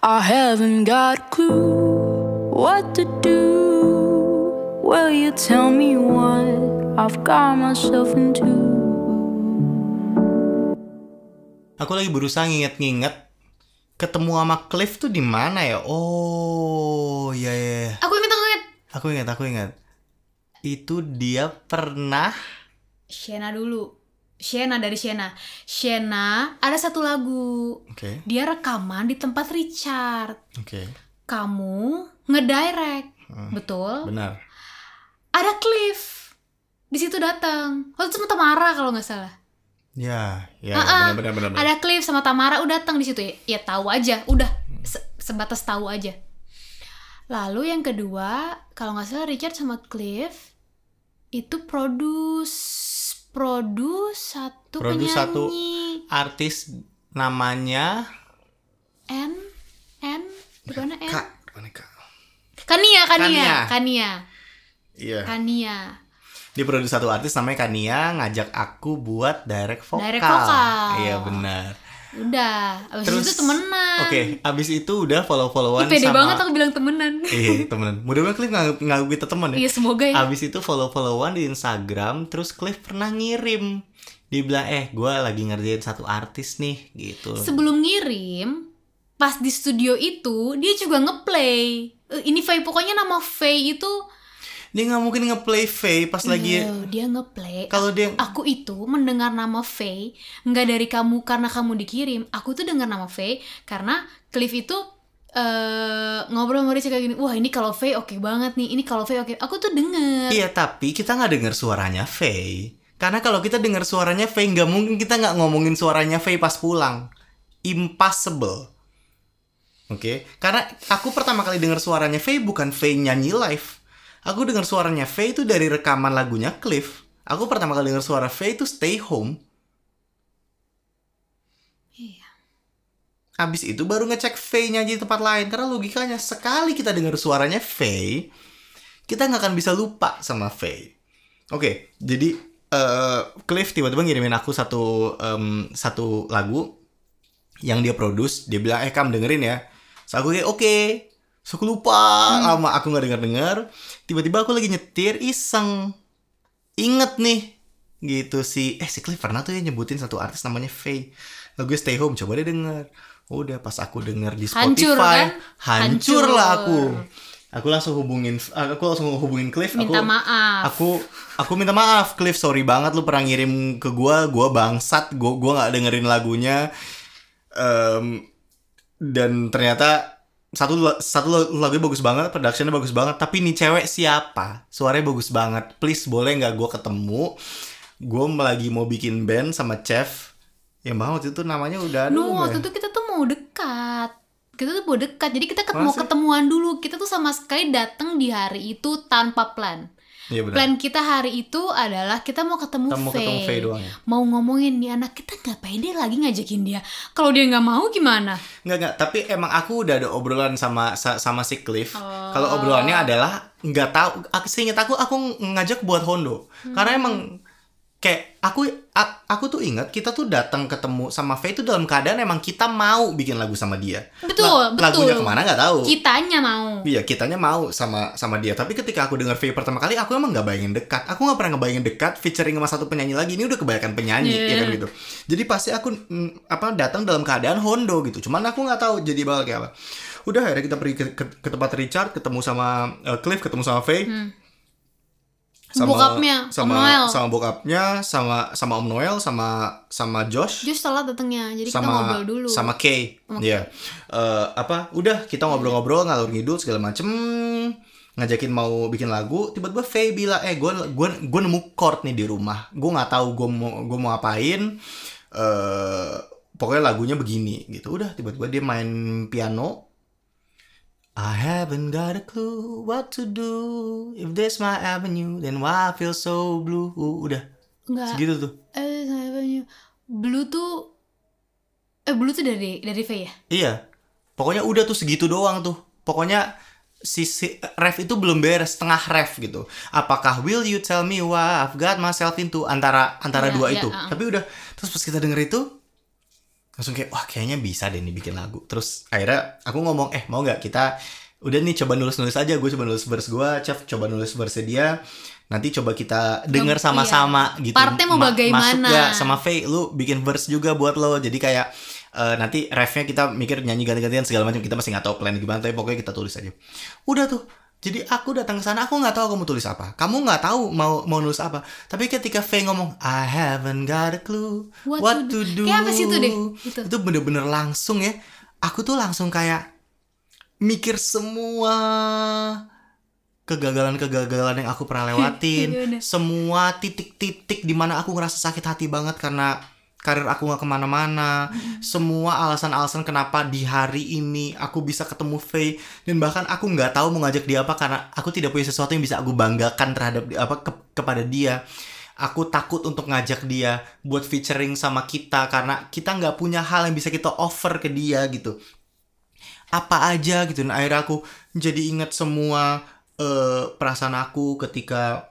I haven't got a clue what to do. Will you tell me what I've got myself into? Aku lagi berusaha nginget-nginget ketemu sama Cliff tuh di mana ya? Oh, iya iya. iya. Aku inget aku inget. Aku ingat, aku ingat. Itu dia pernah Shena dulu. Shena dari Shena. Shena ada satu lagu. Oke, Dia rekaman di tempat Richard. oke. Kamu ngedirect. Betul. Benar. Ada Cliff. Di situ datang. Waktu itu sama Tamara kalau nggak salah. Ya, ya, Ah, ah. benar benar benar. benar. Ada Cliff sama Tamara udah datang di situ ya. Ya tahu aja, udah Se- sebatas tahu aja. Lalu yang kedua, kalau nggak salah Richard sama Cliff itu produce produce satu Produce satu. penyanyi Artis namanya N N di mana N? Kak. Kania, Kania, Kania. Kania, Iya. Kania. Di produksi satu artis namanya Kania ngajak aku buat direct vokal. Direct vokal. Iya benar. Udah, abis Terus- itu temenan. Oke, abis itu udah follow-followan Ih, pede sama banget aku bilang temenan. Iya, temenan. Mudah-mudahan Cliff nganggap, nganggap kita temen ya. Iya, semoga ya. Abis itu follow-followan di Instagram, terus Cliff pernah ngirim. Dia bilang, eh gue lagi ngerjain satu artis nih, gitu. Sebelum ngirim, pas di studio itu dia juga ngeplay. Eh, Ini Faye pokoknya nama Faye itu Dia nggak mungkin ngeplay Faye pas lagi... Iya, dia ngeplay. Kalau dia... Aku itu mendengar nama Faye nggak dari kamu karena kamu dikirim. Aku tuh dengar nama Faye karena Cliff itu eh ngobrol sama Richard kayak gini. Wah ini kalau Faye oke banget nih. Ini kalau Faye oke. Aku tuh denger. Iya, tapi kita nggak dengar suaranya Faye. Karena kalau kita dengar suaranya Faye, nggak mungkin kita nggak ngomongin suaranya Faye pas pulang. Impossible. Oke, karena aku pertama kali dengar suaranya Faye bukan Faye nyanyi live. Aku dengar suaranya Faye itu dari rekaman lagunya Cliff. Aku pertama kali dengar suara Faye itu Stay Home. Iya. Habis itu baru ngecek nyanyi di tempat lain. Karena logikanya sekali kita dengar suaranya Faye, kita nggak akan bisa lupa sama Faye. Oke, jadi eh, Cliff tiba-tiba ngirimin aku satu em, satu lagu yang dia produce. Dia bilang, eh kam dengerin ya. So aku kayak oke. So aku lupa lama aku nggak denger denger. Tiba-tiba aku lagi nyetir iseng. Inget nih gitu si eh si Cliff pernah tuh ya nyebutin satu artis namanya Faye lagu Stay Home coba deh denger udah pas aku denger di Spotify Hancur, kan? hancur, Hancur. lah aku aku langsung hubungin aku langsung hubungin Cliff Minta aku, maaf. aku aku minta maaf Cliff sorry banget lu pernah ngirim ke gua gua bangsat gua gua nggak dengerin lagunya Em, dan ternyata satu satu lagunya bagus banget productionnya bagus banget tapi nih cewek siapa suaranya bagus banget please boleh nggak gua ketemu gue lagi mau bikin band sama chef yang banget waktu itu namanya udah ada No, waktu ya? itu kita tuh mau dekat. Kita tuh mau dekat. Jadi kita kan mau ketemuan dulu. Kita tuh sama sekali datang di hari itu tanpa plan. Iya benar. Plan kita hari itu adalah kita mau ketemu Kita mau ketemu Faye. Doang ya? Mau ngomongin nih anak kita nggak pede lagi ngajakin dia. Kalau dia nggak mau gimana? Nggak nggak, tapi emang aku udah ada obrolan sama sa- sama si Cliff. Oh. Kalau obrolannya adalah nggak tahu. Seingat aku aku ngajak buat Hondo. Hmm. Karena emang kayak aku aku tuh ingat kita tuh datang ketemu sama Faye itu dalam keadaan emang kita mau bikin lagu sama dia. Betul, La- betul. Lagunya ke mana nggak tahu. Kitanya mau. Iya, kitanya mau sama sama dia. Tapi ketika aku dengar Faye pertama kali, aku emang nggak bayangin dekat. Aku nggak pernah ngebayangin dekat featuring sama satu penyanyi lagi. Ini udah kebanyakan penyanyi, Iya. ya kan gitu. Jadi pasti aku mm, apa datang dalam keadaan Hondo gitu. Cuman aku nggak tahu jadi bakal kayak apa. Udah akhirnya kita pergi ke, ke- ke tempat Richard, ketemu sama uh, Cliff, ketemu sama Faye. Hmm. Sama, Bokapnya, Om sama Noel. sama bokapnya, sama sama Om Noel, sama sama Josh Just telat datangnya. Jadi kita sama ngobrol dulu. sama Kay Sama Iya. Eh, apa udah kita ngobrol-ngobrol ngalur ngidul segala macem ngajakin mau bikin lagu tiba-tiba Faye bilang eh gue gue gue nemu chord nih di rumah gue nggak tahu gue mau gue mau apain eh pokoknya lagunya begini gitu udah tiba-tiba dia main piano I haven't got a clue what to do if this my avenue then why I feel so blue udah Enggak. segitu tuh Eh, banyak. Blue tuh eh Blue tuh dari dari Faye ya? Iya. Pokoknya udah tuh segitu doang tuh. Pokoknya si, si ref itu belum beres setengah ref gitu. Apakah will you tell me what I've got myself into antara antara Iya, dua iya, itu. uh. Tapi udah terus pas kita denger itu langsung kayak wah kayaknya bisa deh nih bikin lagu. Terus akhirnya aku ngomong eh mau nggak kita udah nih coba nulis nulis aja gue coba nulis verse gue Chef coba nulis verse dia nanti coba kita denger Iya. sama-sama gitu. Partnya mau Ma- bagaimana? masuk gak sama Faye? Lu bikin verse juga buat lo. Jadi kayak eh, nanti refnya kita mikir nyanyi ganti-gantian segala macam kita masih nggak tahu plan gimana tapi pokoknya kita tulis aja. Udah tuh jadi aku datang ke sana aku nggak tahu kamu tulis apa. Kamu nggak tahu mau mau nulis apa. Tapi ketika Faye ngomong I haven't got a clue. What what, to do? Kayak apa sih itu deh, itu. itu bener-bener langsung ya. Aku tuh langsung kayak mikir semua kegagalan-kegagalan yang aku pernah Iya, lewatin. semua titik-titik di mana aku ngerasa sakit hati banget karena karir aku nggak ke mana-mana. Semua alasan-alasan kenapa di hari ini aku bisa ketemu Faye dan bahkan aku nggak tahu mau ngajak dia apa karena aku tidak punya sesuatu yang bisa aku banggakan terhadap apa ke- kepada dia. Aku takut untuk ngajak dia buat featuring sama kita karena kita nggak punya hal yang bisa kita offer ke dia gitu. Apa aja gitu. Nah akhirnya aku jadi ingat semua eh, perasaan aku ketika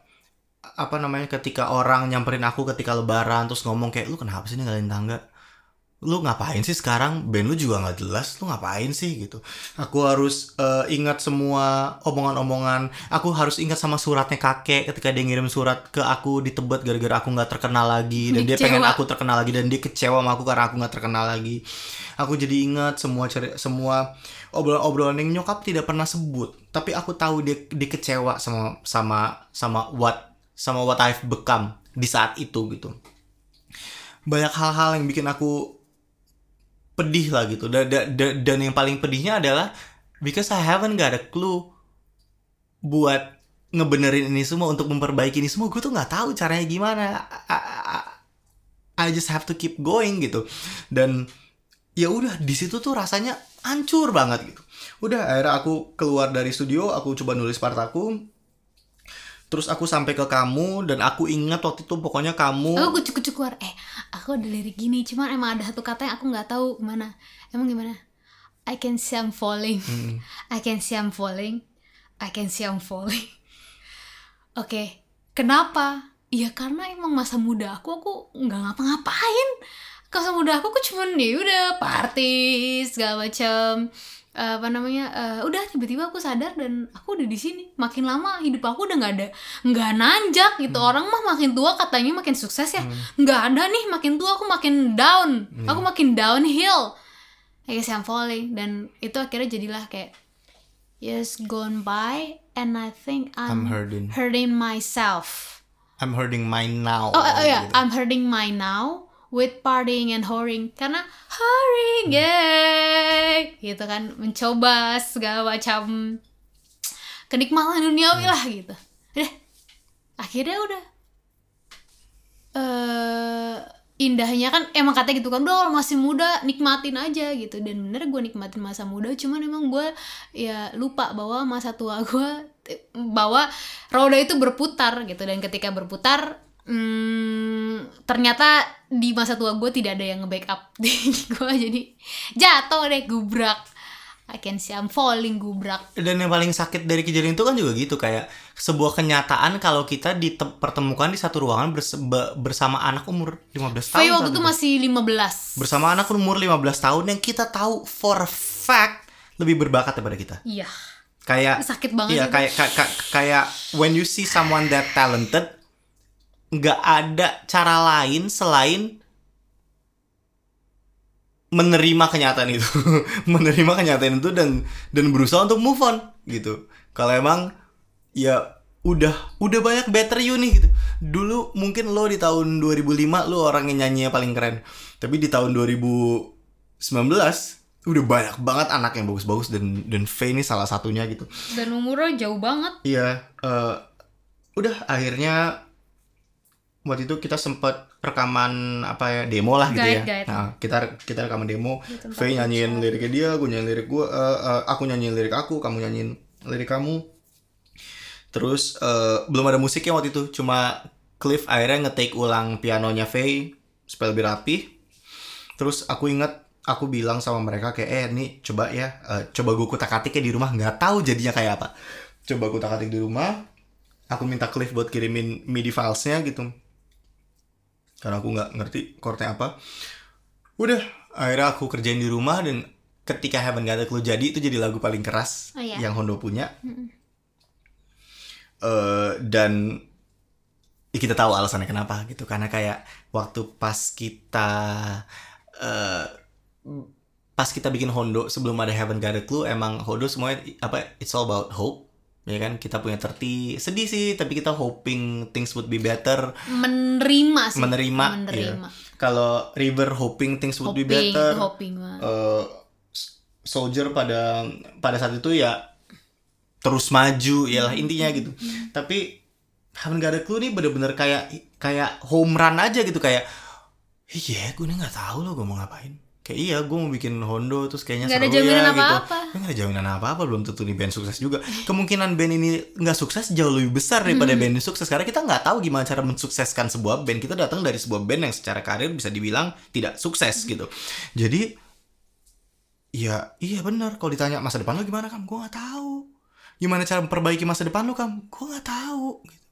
apa namanya ketika orang nyamperin aku ketika lebaran terus ngomong kayak lu kenapa sih ninggalin tangga? Lu ngapain sih sekarang? Band lu juga nggak jelas lu ngapain sih? Gitu. Aku harus eh, ingat semua omongan-omongan. Aku harus ingat sama suratnya kakek ketika dia ngirim surat ke aku di Tebet gara-gara aku nggak terkenal lagi dan dia pengen aku terkenal lagi dan dia kecewa sama aku karena aku nggak terkenal lagi. Aku jadi ingat semua ceri- semua obrolan-obrolan yang nyokap tidak pernah sebut tapi aku tahu dia dia kecewa sama sama sama what sama what I've become di saat itu gitu. Banyak hal-hal yang bikin aku pedih lah gitu. Dan, dan, dan yang paling pedihnya adalah because I haven't got a clue buat ngebenerin ini semua untuk memperbaiki ini semua gue tuh nggak tahu caranya gimana. I, I- I just have to keep going gitu. Dan ya udah di situ tuh rasanya hancur banget gitu. Udah akhirnya aku keluar dari studio aku coba nulis part aku terus aku sampai ke kamu dan aku ingat waktu itu pokoknya kamu Aku kucuk-kucuk keluar. Eh, aku ada lirik gini, cuman emang ada satu kata yang aku nggak tahu gimana. Emang gimana? I can see I'm falling. Hmm. I can see I'm falling. I can see I'm falling. Oke, kenapa? Ya karena emang masa muda aku aku nggak ngapa-ngapain. Masa muda aku aku cuman ya udah party segala macam apa namanya eh, udah tiba-tiba aku sadar dan aku udah di sini. Makin lama hidup aku udah nggak ada nggak nanjak gitu. Orang mah makin tua katanya makin sukses ya. Nggak ada nih makin tua aku makin down. Aku makin downhill. I guess I'm falling. Dan itu akhirnya jadilah kayak years gone by and I think I'm I'm, hurting. hurting myself. I'm hurting mine now oh, oh ya gitu. I'm hurting my now with partying and whoring. Karena whoring yeah gitu kan mencoba segala macam kenikmatan duniawi lah gitu. Deh akhirnya udah eh indahnya kan emang katanya gitu kan udah masih muda nikmatin aja gitu. Dan bener gue nikmatin masa muda cuman emang gue ya lupa bahwa masa tua gue bahwa roda itu berputar gitu. Dan ketika berputar hmm, ternyata di masa tua gue tidak ada yang nge-backup gue jadi jatuh deh gubrak. I can see I'm falling gubrak. Dan yang paling sakit dari kejadian itu kan juga gitu kayak sebuah kenyataan kalau kita dipertemukan di satu ruangan bers- be- bersama anak umur 15 tahun Faye waktu itu masih 15 bersama anak umur 15 tahun yang kita tahu for a fact lebih berbakat daripada kita. Iya. Kayak sakit banget iya kayak kayak- kayak when you see someone that talented nggak ada cara lain selain menerima kenyataan itu. Menerima kenyataan itu dan dan berusaha untuk move on gitu. Kalau emang ya udah udah banyak better you nih gitu. Dulu mungkin lo di tahun 2005 lo orang yang nyanyinya paling keren. Tapi di tahun 2019 udah banyak banget anak yang bagus-bagus dan dan Faye ini salah satunya gitu. Dan umurnya jauh banget. Iya, eh, udah akhirnya waktu itu kita sempat rekaman apa ya demo lah gitu ya. Guide, guide. Nah, kita kita rekaman demo. Faye nyanyiin liriknya dia, gue nyanyiin lirik gue, eh, eh, aku nyanyiin lirik aku, kamu nyanyiin lirik kamu. Terus eh, belum ada musiknya waktu itu, cuma Cliff akhirnya nge-take ulang pianonya Faye supaya lebih rapi. Terus aku ingat aku bilang sama mereka kayak eh nih coba ya eh, coba gue kutak-atiknya di rumah nggak tahu jadinya kayak apa. Coba kutak-atik di rumah. Aku minta Cliff buat kirimin MIDI filesnya gitu. Karena aku nggak ngerti chordnya apa. Udah akhirnya aku kerjain di rumah dan ketika Haven't Got a Clue jadi itu jadi lagu paling keras Oh, iya. yang Hondo punya Eh, dan ya kita tahu alasannya kenapa gitu karena kayak waktu pas kita eh pas kita bikin Hondo sebelum ada Haven't Got a Clue emang Hondo semuanya apa it's all about hope ya kan kita punya terti sedih sih tapi kita hoping things would be better. Menerima sih. Menerima, menerima. Iya. kalau River hoping things would be hoping better hoping eh, soldier pada pada saat itu ya terus maju ya lah intinya gitu. Tapi Haven't Got a Clue nih bener-bener kayak kayak home run aja gitu kayak iya gue nih nggak tahu loh gue mau ngapain kayak iya gue mau bikin Hondo terus kayaknya Nggak ada jaminan ya, gitu apa-apa. Tapi nggak ada jaminan apa-apa belum tentu nih band sukses juga kemungkinan band ini nggak sukses jauh lebih besar daripada Hmm. band ini sukses karena kita nggak tahu gimana cara mensukseskan sebuah band kita datang dari sebuah band yang secara karir bisa dibilang tidak sukses Hmm. gitu jadi Iya, iya benar. Kalau ditanya masa depan lo gimana kam? Gue nggak tahu. Gimana cara memperbaiki masa depan lo kam? Gue nggak tahu. Gitu.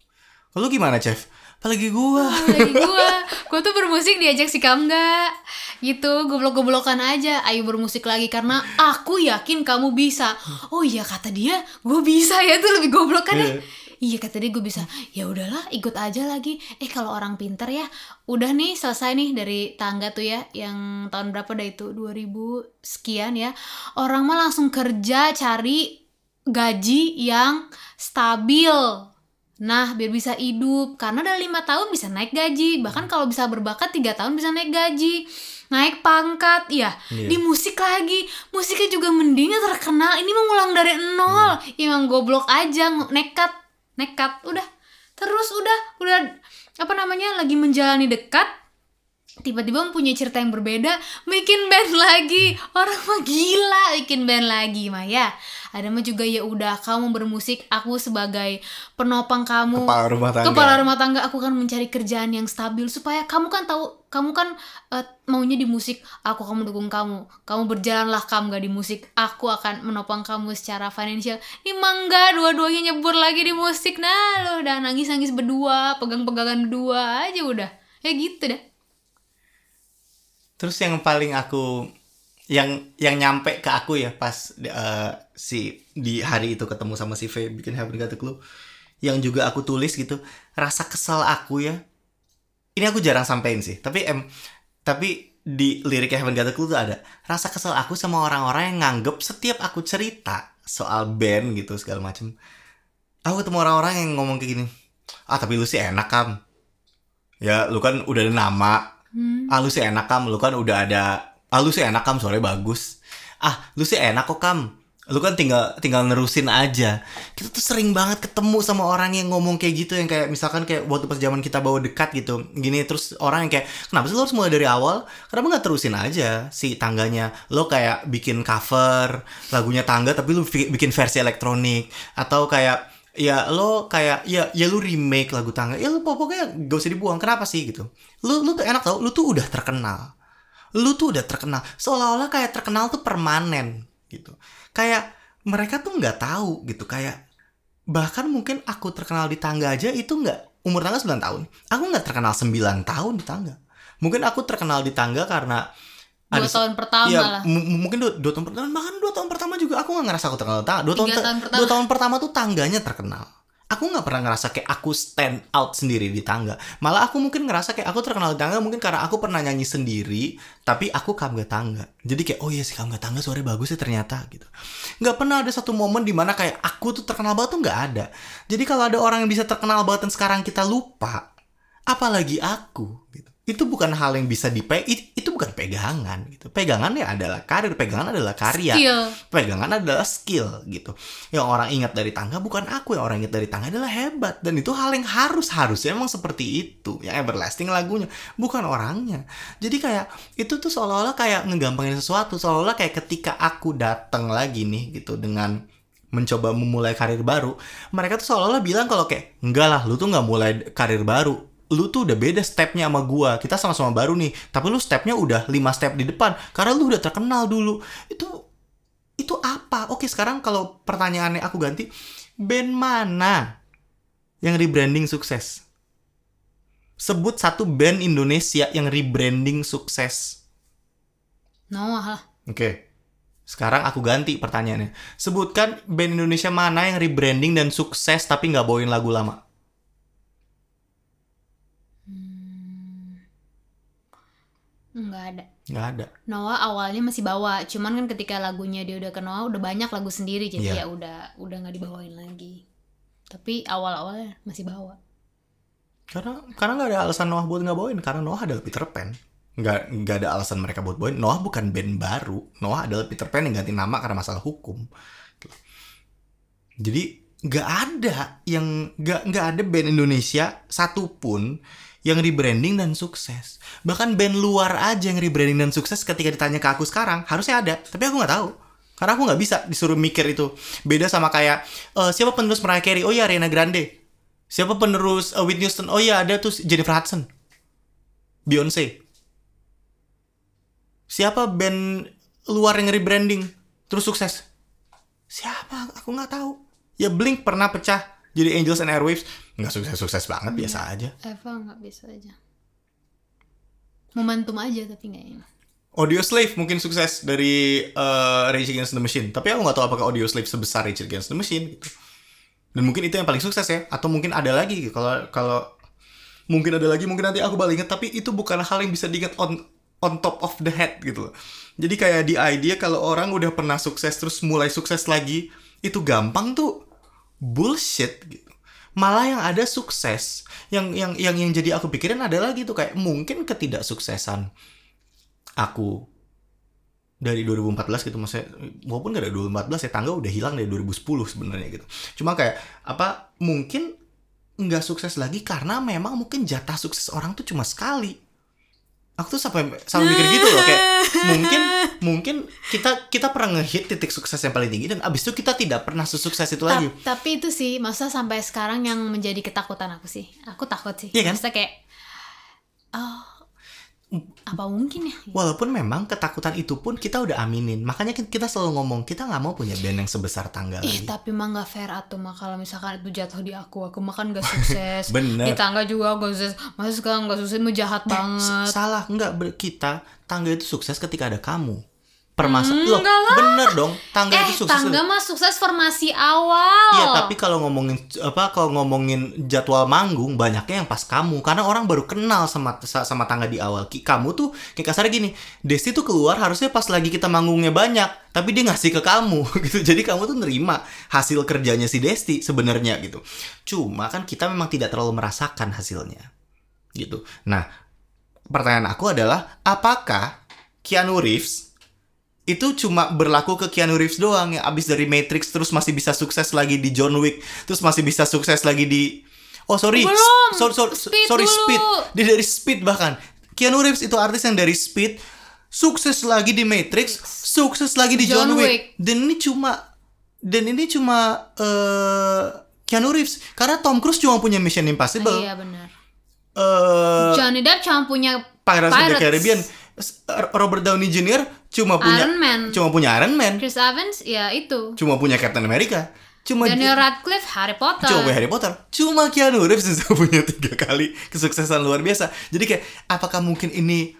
Kalau lu gimana, Chef? Apalagi gue. lagi gue gue tuh bermusik diajak si Kamga. Gitu goblok-goblokan aja. Ayo bermusik lagi karena aku yakin kamu bisa. Oh iya kata dia gue bisa ya. Tuh lebih goblok kan ya. Iya. iya kata dia gue bisa. Ya udahlah ikut aja lagi. Eh kalau orang pinter ya udah nih selesai nih dari tangga tuh ya yang tahun berapa dah itu? 2000 sekian ya. Orang mah langsung kerja cari gaji yang stabil Nah, biar bisa hidup, karena udah lima tahun bisa naik gaji, bahkan kalau bisa berbakat tiga tahun bisa naik gaji, naik pangkat, ya Iya. di musik lagi, musiknya juga mendingnya terkenal. Ini mengulang dari nol, emang goblok aja, nekat, nekat, udah, terus udah, udah apa namanya lagi menjalani dekat, tiba-tiba mempunyai cerita yang berbeda, bikin band lagi, orang mah gila bikin band lagi, mah ya. Ada mah juga ya udah kamu bermusik, aku sebagai penopang kamu. Kepala rumah tangga. kepala rumah tangga aku kan mencari kerjaan yang stabil supaya kamu kan tahu kamu kan eh, maunya di musik aku kamu dukung kamu. Kamu berjalanlah kamu gak di musik aku akan menopang kamu secara financial ini mangga dua-duanya nyebur lagi di musik. Nah lo udah nangis-nangis berdua pegang-pegangan berdua aja udah. Ya gitu dah Terus yang paling aku yang yang nyampe ke aku ya pas eh, si di hari itu ketemu sama si V bikin Haven't Got a yang juga aku tulis gitu rasa kesal aku ya. Ini aku jarang sampein sih tapi em tapi di lirik Haven't Got a tuh ada rasa kesal aku sama orang-orang yang nganggep setiap aku cerita soal band gitu segala macem. Aku ketemu orang-orang yang ngomong kayak gini ah tapi lu sih enak kam ya lu kan udah ada nama Hmm. ah lu sih enak kam. Lu kan udah ada ah lu sih enak kam. Suaranya bagus. Ah lu sih enak kok kam. Lu kan tinggal tinggal nerusin aja. Kita tuh sering banget ketemu sama orang yang ngomong kayak gitu yang kayak misalkan kayak waktu pas zaman kita bawa dekat gitu. Gini terus orang yang kayak kenapa sih lo harus mulai dari awal? Kenapa nggak terusin aja si tangganya? Lo kayak bikin cover lagunya tangga tapi lu bikin versi elektronik. Atau kayak ya lo kayak ya ya lu remake lagu tangga. Ya lu pokoknya gak usah dibuang. Kenapa sih gitu? Lu lu tuh enak tau lu tuh udah terkenal. Lu tuh udah terkenal. Seolah-olah kayak terkenal tuh permanen gitu. Kayak mereka tuh nggak tahu gitu. Kayak bahkan mungkin aku terkenal di tangga aja itu nggak umur tangga 9 tahun. Aku nggak terkenal 9 tahun di tangga. Mungkin aku terkenal di tangga karena dua ada tahun pertama Iya, lah. mungkin dua, dua tahun pertama bahkan dua tahun pertama juga aku nggak ngerasa aku terkenal. Dua tahun, ter- tahun pertama. dua tahun pertama tuh tangganya terkenal. Aku nggak pernah ngerasa kayak aku stand out sendiri di tangga. Malah aku mungkin ngerasa kayak aku terkenal di tangga mungkin karena aku pernah nyanyi sendiri tapi aku kamga tangga. Jadi kayak oh iya sih kamga tangga suaranya bagus ya ternyata gitu. Nggak pernah ada satu momen di mana kayak aku tuh terkenal banget tuh nggak ada. Jadi kalau ada orang yang bisa terkenal banget dan sekarang kita lupa apalagi aku gitu itu bukan hal yang bisa dipe it- itu bukan pegangan gitu. Pegangan ya adalah karir pegangan adalah karya. Skill. pegangan adalah skill gitu. Yang orang ingat dari tangga bukan aku yang orang ingat dari tangga adalah hebat. Dan itu hal yang harus harusnya emang seperti itu. Yang everlasting lagunya bukan orangnya. Jadi kayak itu tuh seolah-olah kayak ngegampangin sesuatu. Seolah-olah kayak ketika aku datang lagi nih gitu dengan mencoba memulai karir baru mereka tuh seolah-olah bilang kalau kayak enggak lah lu tuh nggak mulai karir baru lu tuh udah beda stepnya sama gua kita sama-sama baru nih tapi lu stepnya udah 5 step di depan karena lu udah terkenal dulu itu itu apa oke sekarang kalau pertanyaannya aku ganti band mana yang rebranding sukses sebut satu band Indonesia yang rebranding sukses Noah lah. Oke. Sekarang aku ganti pertanyaannya. Sebutkan band Indonesia mana yang rebranding dan sukses tapi nggak bawain lagu lama. Nggak ada. Nggak ada. Noah awalnya masih bawa, cuman kan ketika lagunya dia udah ke Noah udah banyak lagu sendiri jadi Iya. ya udah udah nggak dibawain lagi. Tapi awal-awalnya masih bawa. Karena karena nggak ada alasan Noah buat nggak bawain karena Noah adalah Peter Pan. Nggak nggak ada alasan mereka buat bawain. Noah bukan band baru. Noah adalah Peter Pan yang ganti nama karena masalah hukum. Jadi nggak ada yang nggak nggak ada band Indonesia satupun yang rebranding dan sukses. Bahkan band luar aja yang rebranding dan sukses ketika ditanya ke aku sekarang harusnya ada, tapi aku nggak tahu. Karena aku nggak bisa disuruh mikir itu. Beda sama kayak eh, siapa penerus Mariah Carey? Oh ya Ariana Grande. Siapa penerus eh, Whitney Houston? Oh ya ada tuh Jennifer Hudson. Beyonce. Siapa band luar yang rebranding terus sukses? Siapa? Aku nggak tahu. Ya Blink pernah pecah jadi Angels and Airwaves nggak sukses-sukses banget biasa aja. Eva nggak bisa aja. Momentum aja tapi nggak ini. Audio Slave mungkin sukses dari eh, Rage Against the Machine. Tapi aku nggak tahu apakah Audio Slave sebesar Rage Against the Machine gitu. Dan mungkin itu yang paling sukses ya. Atau mungkin ada lagi. Kalau kalau mungkin ada lagi mungkin nanti aku balik ingat. Tapi itu bukan hal yang bisa diingat on on top of the head gitu loh. Jadi kayak di idea kalau orang udah pernah sukses terus mulai sukses lagi itu gampang tuh bullshit gitu. Malah yang ada sukses, yang yang yang yang jadi aku pikirin adalah gitu kayak mungkin ketidaksuksesan aku dari 2014 gitu maksudnya walaupun gak ada 2014 ya tangga udah hilang dari 2010 sebenarnya gitu cuma kayak apa mungkin nggak sukses lagi karena memang mungkin jatah sukses orang tuh cuma sekali aku tuh sampai sampai mikir gitu loh kayak mungkin mungkin kita kita pernah ngehit titik sukses yang paling tinggi dan abis itu kita tidak pernah sesukses itu Ta- lagi tapi itu sih, masa sampai sekarang yang menjadi ketakutan aku sih. Aku takut sih. Iya kan? Maksudnya kayak, oh, apa mungkin ya? Walaupun memang ketakutan itu pun kita udah aminin. Makanya kan kita selalu ngomong kita nggak mau punya band yang sebesar tangga Ih, lagi. tapi mah nggak fair atuh mah kalau misalkan itu jatuh di aku, aku makan gak sukses. Bener. Di tangga juga gak sukses. Masa sekarang gak sukses, mau jahat S- banget. Salah, enggak ber- kita tangga itu sukses ketika ada kamu. Permasalahan Hmm, loh, bener dong. Tangga Eh, itu sukses. tangga mah sukses formasi awal. Iya, tapi kalau ngomongin apa kalau ngomongin jadwal manggung banyaknya yang pas kamu karena orang baru kenal sama sama tangga di awal. Ki- Kamu tuh kayak kasarnya gini, Desti tuh keluar harusnya pas lagi kita manggungnya banyak, tapi dia ngasih ke kamu gitu. Jadi kamu tuh nerima hasil kerjanya si Desti sebenarnya gitu. Cuma kan kita memang tidak terlalu merasakan hasilnya. Gitu. Nah, pertanyaan aku adalah apakah Keanu Reeves itu cuma berlaku ke Keanu Reeves doang yang abis dari Matrix terus masih bisa sukses lagi di John Wick terus masih bisa sukses lagi di oh sorry Belum. Sorry sorry, Speed sorry dulu. Speed dia dari Speed bahkan Keanu Reeves itu artis yang dari Speed sukses lagi di Matrix sukses lagi di John, John Wick. dan ini cuma dan ini cuma eh Keanu Reeves karena Tom Cruise cuma punya Mission Impossible Iya benar. eh Johnny Depp cuma punya Pirates, of the Pirates. Caribbean Robert Downey Jr. cuma punya Iron Man. cuma punya Iron Man Chris Evans ya itu. cuma punya Captain America cuma Daniel Radcliffe Harry Potter. cuma Harry Potter cuma Keanu Reeves yang punya tiga kali kesuksesan luar biasa jadi kayak apakah mungkin ini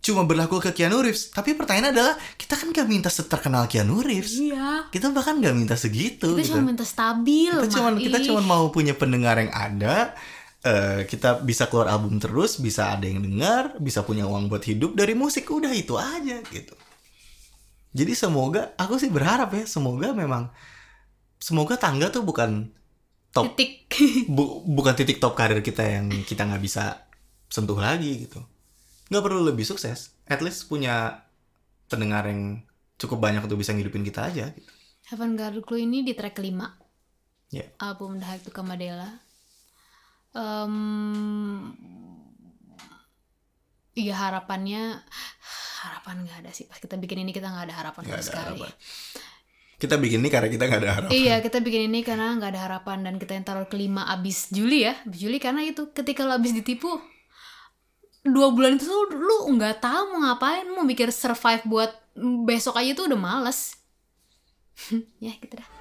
cuma berlaku ke Keanu Reeves tapi pertanyaan adalah kita kan gak minta seterkenal Keanu Reeves Iya. kita bahkan gak minta segitu Kita gitu. cuma minta stabil. kita cuma kita cuma mau punya pendengar yang ada eh, kita bisa keluar album terus bisa ada yang dengar bisa punya uang buat hidup dari musik udah itu aja gitu jadi semoga aku sih berharap ya semoga memang semoga tangga tuh bukan top titik. bu- bukan titik top karir kita yang kita nggak bisa sentuh lagi gitu nggak perlu lebih sukses at least punya pendengar yang cukup banyak untuk bisa ngidupin kita aja gitu. Heaven Guard Clue ini di track 5 Ya. album The Hike Em, Iya harapannya harapan nggak ada sih. Pas kita bikin ini kita nggak ada harapan sama ada sekali. harapan. kita bikin ini karena kita nggak ada harapan. Iya kita bikin ini karena nggak ada harapan. Dan kita yang taruh kelima abis Juli ya. Juli karena itu ketika lo abis ditipu dua bulan itu tuh lu nggak tahu mau ngapain. Mau mikir survive buat besok aja tuh udah males. Ya gitu dah